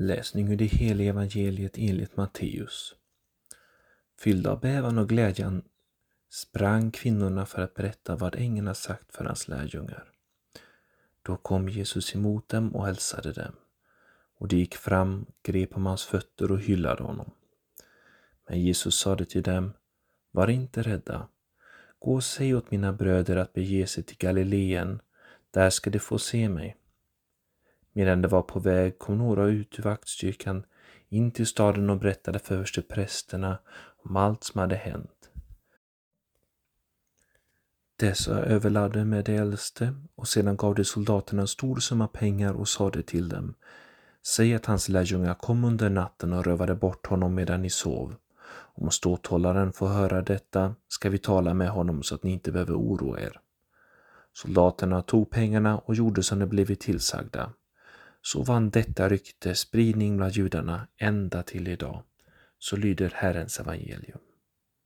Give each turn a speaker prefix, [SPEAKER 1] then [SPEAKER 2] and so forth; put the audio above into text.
[SPEAKER 1] Läsning ur det heliga evangeliet enligt Matteus. Fyllda av bävan och glädjen sprang kvinnorna för att berätta vad ängeln sagt för hans lärjungar. Då kom Jesus emot dem och hälsade dem, och de gick fram, grep om hans fötter och hyllade honom. Men Jesus sade till dem, var inte rädda. Gå och säg åt mina bröder att bege sig till Galileen, där ska de få se mig. Medan de var på väg kom några ut ur vaktstyrkan in till staden och berättade för översteprästerna om allt som hade hänt. Dessa överlade med de äldste och sedan gav de soldaterna en stor summa pengar och sade till dem Säg att hans lärjungar kom under natten och rövade bort honom medan ni sov. Om ståthållaren får höra detta ska vi tala med honom så att ni inte behöver oroa er. Soldaterna tog pengarna och gjorde som de blivit tillsagda. Så vann detta rykte spridning bland judarna ända till idag. Så lyder Herrens evangelium.